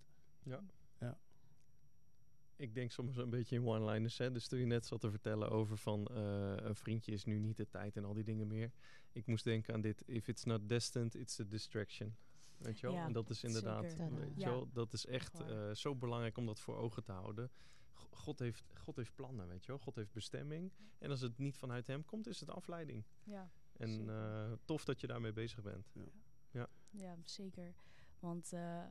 ik denk soms een beetje in one-liners. Hè? Dus toen je net zat te vertellen over van eh, een vriendje is nu niet de tijd en al die dingen meer. Ik moest denken aan dit. If it's not destined, it's a distraction. Weet je wel? Ja, en dat is inderdaad, zeker. weet je Ja. wel, dat is echt eh, zo belangrijk om dat voor ogen te houden. Go- God heeft, God heeft plannen, weet je wel. God heeft bestemming. En als het niet vanuit hem komt, is het afleiding. Ja, En eh, tof dat je daarmee bezig bent. ja, zeker. Want eh,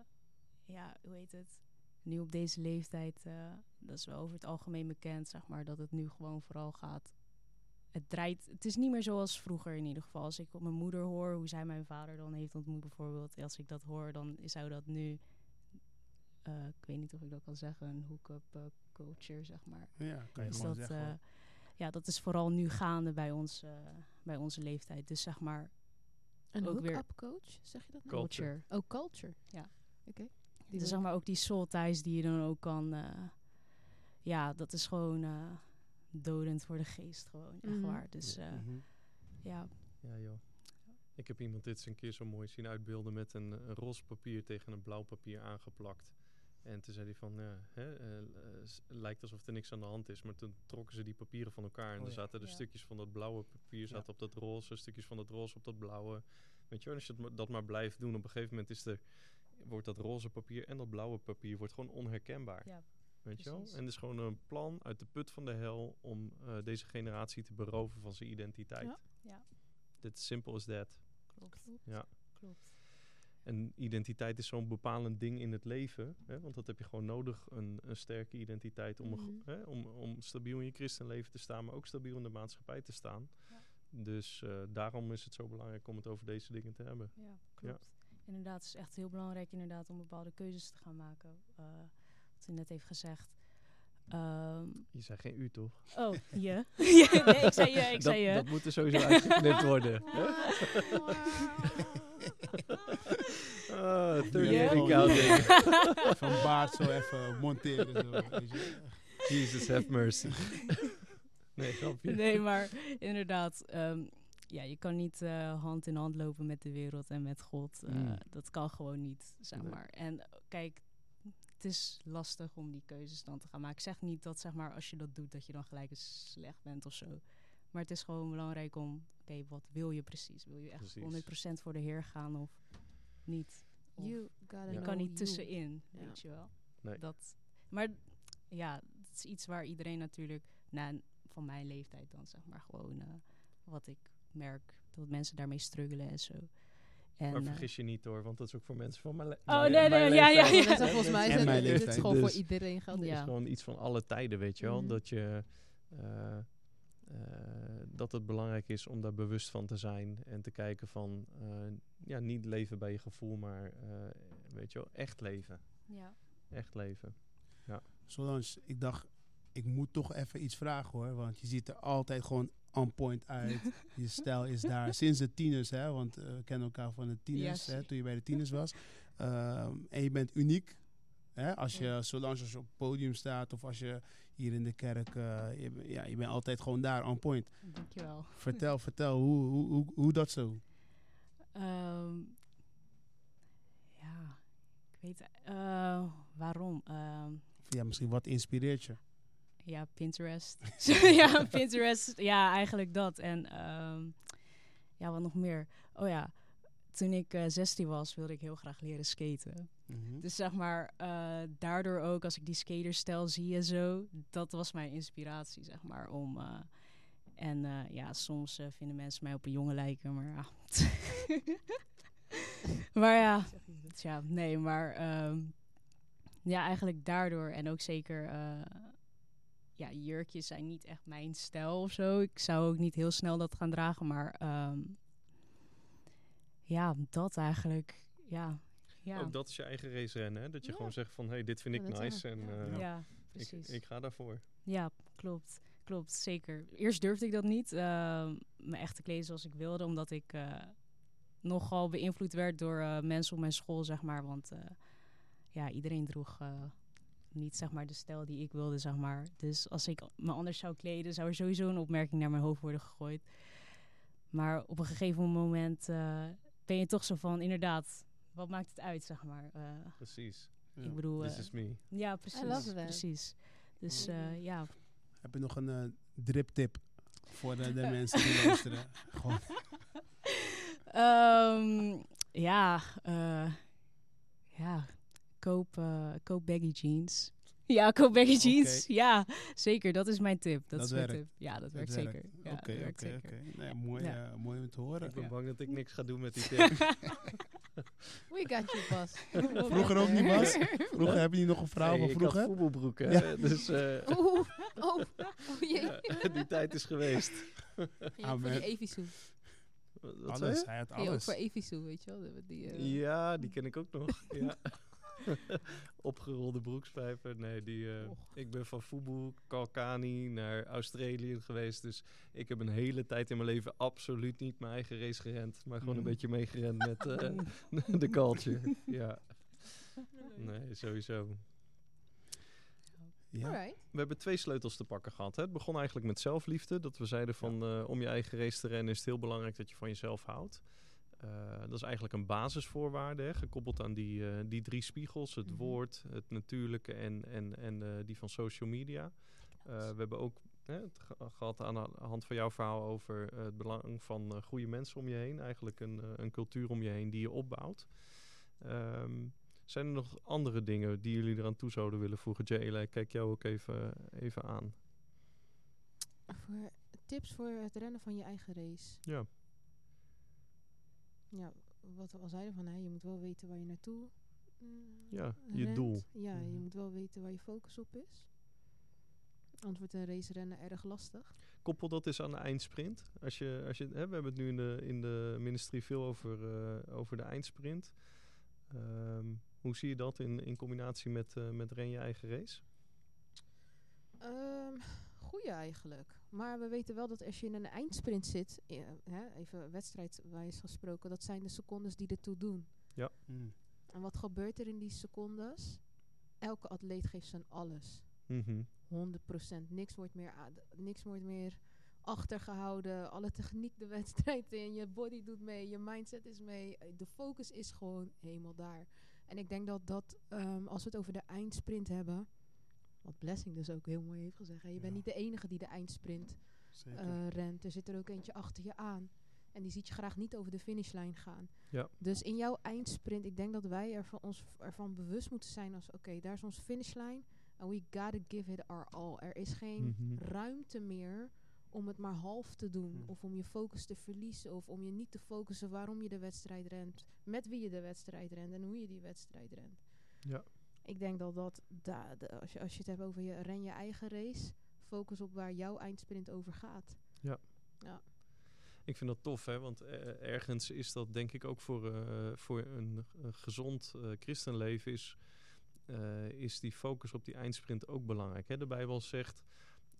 ja, hoe heet het? Nu op deze leeftijd, eh, dat is wel over het algemeen bekend, zeg maar, dat het nu gewoon vooral gaat. Het draait, het is niet meer zoals vroeger in ieder geval. Als ik op mijn moeder hoor hoe zij mijn vader dan heeft ontmoet bijvoorbeeld. Als ik dat hoor, dan zou dat nu, eh, ik weet niet of ik dat kan zeggen, een hook-up culture, zeg maar. Ja, kan je Dus dat, zeggen. ja, dat is vooral nu gaande bij, ons, bij onze leeftijd. Dus zeg maar Een ook weer- hook-up coach, zeg je dat nou? Culture. Oh, culture. Ja. Oké. Die Dus wil zeg maar ook die soul ties die je dan ook kan... eh, ja, dat is gewoon eh, dodend voor de geest gewoon, echt Mhm. waar. Dus eh, Mhm. ja, Ja, joh. Ik heb iemand dit eens een keer zo mooi zien uitbeelden met een, een roze papier tegen een blauw papier aangeplakt. En toen zei hij van, ja, hè, eh, eh, lijkt alsof er niks aan de hand is. Maar toen trokken ze die papieren van elkaar en Oh er ja. zaten er Ja. stukjes van dat blauwe papier Ja. zaten op dat roze, stukjes van dat roze op dat blauwe. Weet je wel, als je dat maar blijft doen, op een gegeven moment is er, wordt dat roze papier en dat blauwe papier wordt gewoon onherkenbaar. Ja, Weet je wel? En het is gewoon een plan uit de put van de hel om eh, deze generatie te beroven van zijn identiteit. Ja. Ja. Dit simple as that. klopt. Ja. klopt. En identiteit is zo'n bepalend ding in het leven. Hè? Want dat heb je gewoon nodig, een, een sterke identiteit om, Mhm. hè? om, om stabiel in je christenleven te staan, maar ook stabiel in de maatschappij te staan. Ja. Dus eh, daarom is het zo belangrijk om het over deze dingen te hebben. Ja, klopt. Inderdaad, het is echt heel belangrijk inderdaad om bepaalde keuzes te gaan maken. eh, wat u net heeft gezegd. Ehm, Je zei geen u, toch? oh, je? ja, nee, ik zei je, ik dat, zei je. dat moet er sowieso uitgeknipt worden. Ah, 30 Ja. counting. Van baard zo even monteren. Zo, weet je. Jesus have mercy. nee, grapje. Nee, maar inderdaad, ehm, ja, je kan niet eh, hand in hand lopen met de wereld en met God. Eh, Mm. Dat kan gewoon niet, zeg Nee. maar. En eh, kijk, het is lastig om die keuzes dan te gaan maken. Ik zeg niet dat, zeg maar, als je dat doet, dat je dan gelijk eens slecht bent of zo. Maar het is gewoon belangrijk om, oké, wat wil je precies? Wil je echt Precies. 100% voor de Heer gaan of niet? Of You gotta je kan niet you. tussenin, Ja. weet je wel. Nee. Dat, maar ja, het is iets waar iedereen natuurlijk, nou, van mijn leeftijd dan zeg maar, gewoon eh, wat ik merk, dat mensen daarmee struggelen en zo. En, Maar eh, vergis je niet hoor, want dat is ook voor mensen van mijn le- Oh, mijn- nee, mijn nee, ja, ja, leeftijd. Ja, volgens mij En is mijn het, is leeftijd. gewoon Dus- voor iedereen geldt. Het Ja. is gewoon iets van alle tijden, weet je wel. Mhm. Dat je... eh, eh, dat het belangrijk is om daar bewust van te zijn en te kijken van eh, ja, niet leven bij je gevoel, maar eh, weet je wel, echt leven. ja. Echt leven. Solange, ik dacht, ik moet toch even iets vragen hoor. Want je ziet er altijd gewoon on point uit. je stijl is daar sinds de tieners, hè. Want eh, we kennen elkaar van de tieners, Ja, hè, toen je bij de tieners was. Ehm, en je bent uniek. Hè, als je, Ja. Solange, als je op het podium staat of als je hier in de kerk... eh, je, ja, je bent altijd gewoon daar, on point. Dankjewel. Vertel, vertel, hoe, hoe, hoe, hoe dat zo? Ehm, ja, ik weet, eh, waarom? Ehm, Ja, misschien wat inspireert je? Ja, Pinterest. ja, Pinterest. Ja, eigenlijk dat. En ehm, ja, wat nog meer? Oh ja, toen ik eh 16 was, wilde ik heel graag leren skaten. Mhm. Dus zeg maar, eh, daardoor ook als ik die skaterstijl zie en zo, dat was mijn inspiratie, zeg maar. Om, eh, en eh, ja, soms vinden mensen mij op een jongen lijken, maar ja. maar ja, tja, nee, maar ehm, ja, eigenlijk daardoor en ook zeker, ja, jurkjes zijn niet echt mijn stijl of zo. Ik zou ook niet heel snel dat gaan dragen, maar ehm, ja, dat eigenlijk, ja. Ja, Ook dat is je eigen race rennen, hè? Dat je Ja. gewoon zegt van, hé, hey, dit vind ik nice en Ja. eh, ja, precies. ik ga daarvoor. Ja, klopt. Klopt, zeker. Eerst durfde ik dat niet, uh, me echt te kleden zoals ik wilde, omdat ik uh, nogal beïnvloed werd door uh, mensen op mijn school, zeg maar. Want uh, ja, iedereen droeg uh, niet, zeg maar, de stijl die ik wilde, zeg maar. Dus als ik me anders zou kleden, zou er sowieso een opmerking naar mijn hoofd worden gegooid. Maar op een gegeven moment uh, ben je toch zo van, inderdaad, wat maakt het uit, zeg maar. Uh, Precies. Ja. Ik bedoel, This eh, is me. ja, precies. love that. Precies. Dus Ja. eh, ja, Heb je nog een eh, drip-tip voor de, de mensen die luisteren? Gewoon, Ehm, ja, eh, ja, koop, eh, koop baggy jeans. Ja, koop baggy jeans. Ja, zeker. Dat is mijn tip. Dat, Dat is mijn werkt. tip. Ja, dat werkt werkt. zeker. Ja, Oké, oké, oké. Nee, mooi, Ja. eh, mooi om te horen. Ik ben Ja. bang dat ik niks ga doen met die tip. We got you, Bas. Vroeger ook niet, Bas? Vroeger heb je niet nog een van ik had vroeger? voetbalbroeken. Ja. hè, Dus eh, Oeh, oh, oh jee. ja, die tijd is geweest. Ook voor die Evisu. Wat zei Alles, je? hij had Ging je ook alles. voor Evisu, weet je wel? Die- eh, Ja, die ken ik ook nog. ja. Opgerolde broekspijper. Nee, die, eh, ik ben van Fubu, Kalkani naar Australië geweest. Dus ik heb een hele tijd in mijn leven absoluut niet mijn eigen race gerend. Maar gewoon een Mhm. beetje meegerend met eh, de culture. Ja, nee, sowieso. Ja. Alright. We hebben twee sleutels te pakken gehad. Hè. Het begon eigenlijk met zelfliefde. Dat we zeiden van eh, om je eigen race te rennen is het heel belangrijk dat je van jezelf houdt. Eh, dat is eigenlijk een basisvoorwaarde, hè, gekoppeld aan die, eh, die drie spiegels. Het Mhm. woord, het natuurlijke en, en, en eh, die van social media. We hebben ook hè, het ge- gehad aan de hand van jouw verhaal over het belang van goede mensen om je heen. Eigenlijk een, een cultuur om je heen die je opbouwt. Ehm, zijn er nog andere dingen die jullie eraan toe zouden willen voegen? Jayla, ik kijk jou ook even, even aan. Voor tips voor het rennen van je eigen race. Ja. Ja, wat we al zeiden van, hè, je moet wel weten waar je naartoe eh, Ja, je doel. Ja, je Mhm. moet wel weten waar je focus op is. Anders wordt een race rennen erg lastig. Koppel dat eens aan de eindsprint. Als je, als je, hè, we hebben het nu in de, in de ministry veel over, eh, over de eindsprint. Ehm, hoe zie je dat in, in combinatie met, eh met ren je eigen race? Ehm goeie eigenlijk. Maar we weten wel dat als je in een eindsprint zit, eh, hè, even wedstrijdwijs gesproken, dat zijn de secondes die ertoe doen. Mm. En wat gebeurt er in die secondes? Elke atleet geeft zijn alles. Mhm. 100%. Niks wordt meer, niks wordt meer achtergehouden. Alle techniek de wedstrijd in. Je body doet mee. Je mindset is mee. eh, De focus is gewoon helemaal daar. En ik denk dat dat, ehm, als we het over de eindsprint hebben... Wat Blessing dus ook heel mooi heeft gezegd. hè, Je bent niet de enige die de eindsprint eh, rent. Er zit er ook eentje achter je aan. En die ziet je graag niet over de finishlijn gaan. Ja. Dus in jouw eindsprint, ik denk dat wij er van ons ervan bewust moeten zijn als... Oké, daar is onze finishlijn. And we gotta give it our all. Er is geen Mhm. ruimte meer om het maar half te doen. Of om je focus te verliezen. Of om je niet te focussen waarom je de wedstrijd rent. Met wie je de wedstrijd rent en hoe je die wedstrijd rent. Ja. Ik denk dat dat, da- de- als, je, als je het hebt over je ren je eigen race, focus op waar jouw eindsprint over gaat. Ik vind dat tof, hè? want eh, ergens is dat denk ik ook voor, eh, voor een eh, gezond eh, christenleven is, eh, is die focus op die eindsprint ook belangrijk. Hè? De Bijbel zegt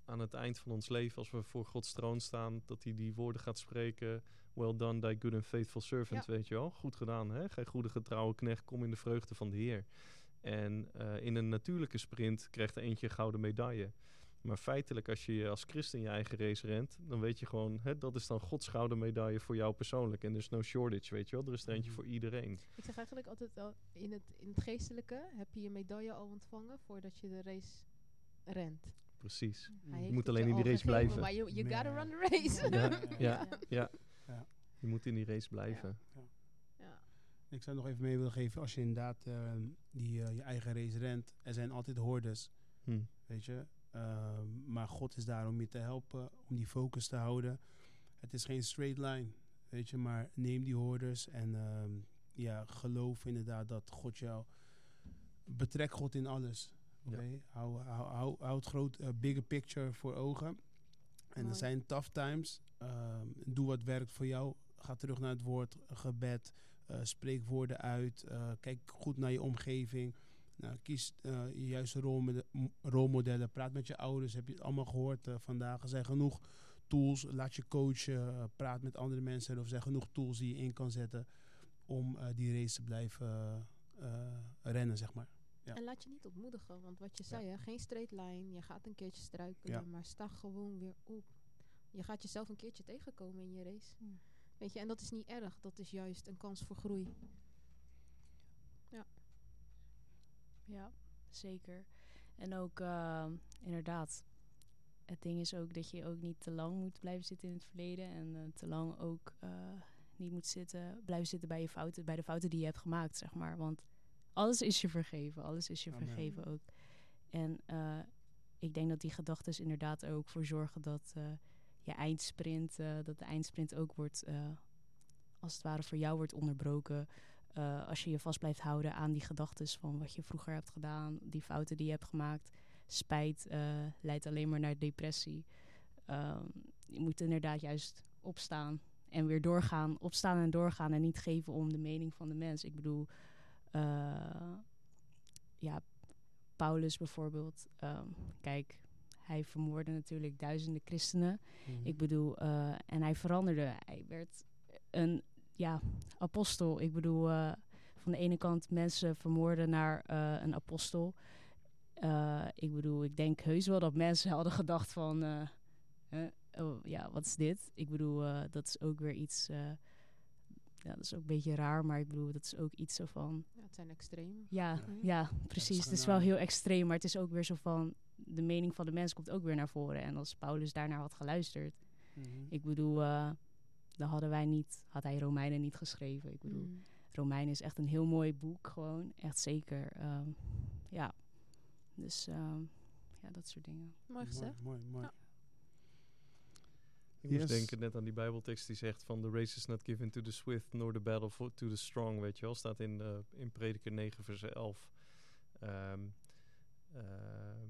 aan het eind van ons leven, als we voor Gods troon staan, dat hij die woorden gaat spreken. Well done, thy good and faithful servant, weet je wel. Goed gedaan, hè? Gij goede getrouwe knecht, kom in de vreugde van de Heer. En eh, in een natuurlijke sprint krijgt er eentje een gouden medaille. Maar feitelijk, als je als christen je eigen race rent, dan weet je gewoon, hè, dat is dan Gods gouden medaille voor jou persoonlijk. En er is no shortage, weet je wel. Er is er eentje Mhm. voor iedereen. Ik zeg eigenlijk altijd al, in het, in het geestelijke heb je je medaille al ontvangen voordat je de race rent. Precies. Mm. heeft moet alleen je in die race gegeven, blijven. Maar you, gotta run the race. Ja, ja, ja. Ja. Je moet in die race blijven. Ja. Ik zou nog even mee willen geven, als je inderdaad eh, die, eh, je eigen race rent, er zijn altijd hordes, Hm. weet je. Ehm, maar God is daar om je te helpen, om die focus te houden. Het is geen straight line, weet je, maar neem die hordes en ehm, ja, geloof inderdaad dat God jou, betrek God in alles. Ja. Oké, hou, hou, hou, hou het groot, eh, bigger picture voor ogen. En er zijn tough times. Ehm, doe wat werkt voor jou. Ga terug naar het woord, gebed. Eh, spreek woorden uit. eh, kijk goed naar je omgeving. Nou, kies eh, je juiste rolmodellen. Praat met je ouders. Heb je het allemaal gehoord eh, vandaag? Er zijn genoeg tools. Laat je coachen. praat met andere mensen. Of er zijn genoeg tools die je in kan zetten om eh, die race te blijven rennen, zeg maar. Ja. En laat je niet ontmoedigen, want wat je Ja. zei, hè, geen straight line. Je gaat een keertje struikelen, Ja. maar sta gewoon weer op. Je gaat jezelf een keertje tegenkomen in je race. Weet je, en dat is niet erg. Dat is juist een kans voor groei. ja, zeker. En ook eh, inderdaad, het ding is ook dat je ook niet te lang moet blijven zitten in het verleden. En eh, te lang ook eh, niet moet zitten, blijven zitten bij je fouten, bij de fouten die je hebt gemaakt, zeg maar. Want alles is je vergeven, alles is je Amen. vergeven ook. En eh, ik denk dat die gedachten inderdaad er ook voor zorgen dat eh, je eindsprint, eh, dat de eindsprint ook wordt, eh, als het ware voor jou wordt onderbroken. Eh, als je je vast blijft houden aan die gedachten van wat je vroeger hebt gedaan, die fouten die je hebt gemaakt. Spijt leidt alleen maar naar depressie. Ehm, je moet inderdaad juist opstaan en weer doorgaan. Opstaan en doorgaan en niet geven om de mening van de mens. Ik bedoel, ja, Paulus bijvoorbeeld. ehm, kijk, hij vermoordde natuurlijk duizenden christenen. Mhm. Ik bedoel, eh, en hij veranderde. Hij werd een ja, apostel. Ik bedoel, eh, van de ene kant mensen vermoorden naar eh, een apostel. Eh, ik bedoel, ik denk heus wel dat mensen hadden gedacht van... eh, hè, oh, ja, wat is dit? Ik bedoel, eh, dat is ook weer iets... eh, ja, dat is ook een beetje raar, maar ik bedoel, dat is ook iets zo van... Ja, het zijn extremen. Ja, Ja. ja, precies. het is wel heel extreem, maar het is ook weer zo van... De mening van de mens komt ook weer naar voren. En als Paulus daarnaar had geluisterd... Mhm. Ik bedoel, eh, dan hadden wij niet, had hij Romeinen niet geschreven. Ik bedoel, Mm. Romeinen is echt een heel mooi boek, gewoon. Echt zeker. ehm, ja. Dus ehm, ja, dat soort dingen. Mooi gezegd. Mooi, mooi, mooi. Ja. Ik moest Yes. denken net aan die bijbeltekst die zegt van... The race is not given to the swift, nor the battle for, to the strong, weet je wel. Staat in, eh, in Prediker 9 vers 11. Ehm, ehm,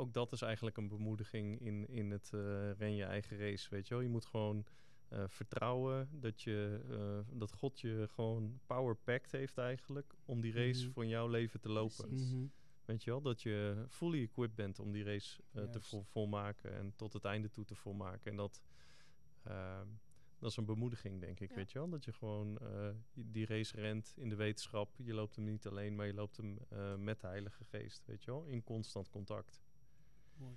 ook dat is eigenlijk een bemoediging in, in het eh, ren je eigen race, weet je wel. Je moet gewoon eh, vertrouwen dat, je, eh, dat God je gewoon power packed heeft eigenlijk... om die race Mhm. voor jouw leven te lopen. Mhm. Weet je wel, dat je fully equipped bent om die race te vol- volmaken en tot het einde toe te volmaken. En dat, ehm, dat is een bemoediging, denk ik, Ja. weet je wel. Dat je gewoon die- race rent in de wetenschap. Je loopt hem niet alleen, maar je loopt hem met de Heilige Geest, weet je wel. In constant contact. Mooi.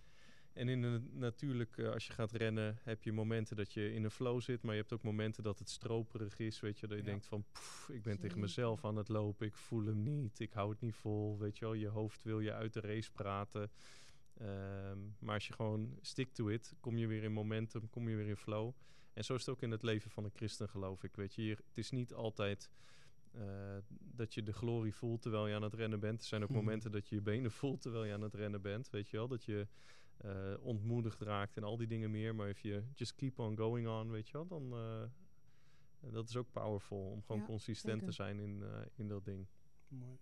En in een, natuurlijk, eh, als je gaat rennen, heb je momenten dat je in een flow zit. Maar je hebt ook momenten dat het stroperig is, weet je. Dat je Ja. denkt van, "Pff, ik ben tegen mezelf aan het lopen. Ik voel hem niet. Ik hou het niet vol, weet je wel. Je hoofd wil je uit de race praten. Ehm, maar als je gewoon stick to it, kom je weer in momentum, kom je weer in flow. En zo is het ook in het leven van een christen, geloof ik. Weet je, je- het is niet altijd eh, dat je de glorie voelt terwijl je aan het rennen bent. Er zijn ook Mhm. momenten dat je je benen voelt terwijl je aan het rennen bent. Weet je wel, dat je eh, ontmoedigd raakt en al die dingen meer. Maar if je just keep on going on, weet je wel, dan uh, dat is ook powerful om gewoon Ja, consistent zeker. te zijn in, uh, in dat ding. Mooi.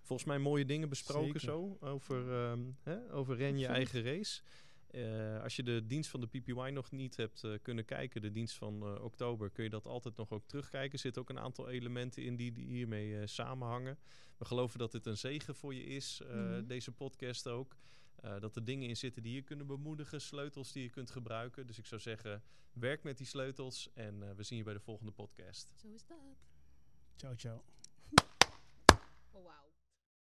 Volgens mij mooie dingen besproken Zeker. zo over, um, hè, over ren je eigen race. Uh, als je de dienst van de PPY nog niet hebt uh, kunnen kijken, de dienst van uh, oktober, kun je dat altijd nog ook terugkijken. Er zitten ook een aantal elementen in die, die hiermee uh, samenhangen. We geloven dat dit een zegen voor je is, mm -hmm. deze podcast ook. Uh, dat er dingen in zitten die je kunnen bemoedigen, sleutels die je kunt gebruiken. Dus ik zou zeggen, werk met die sleutels en uh, we zien je bij de volgende podcast. Zo is dat. Ciao, ciao.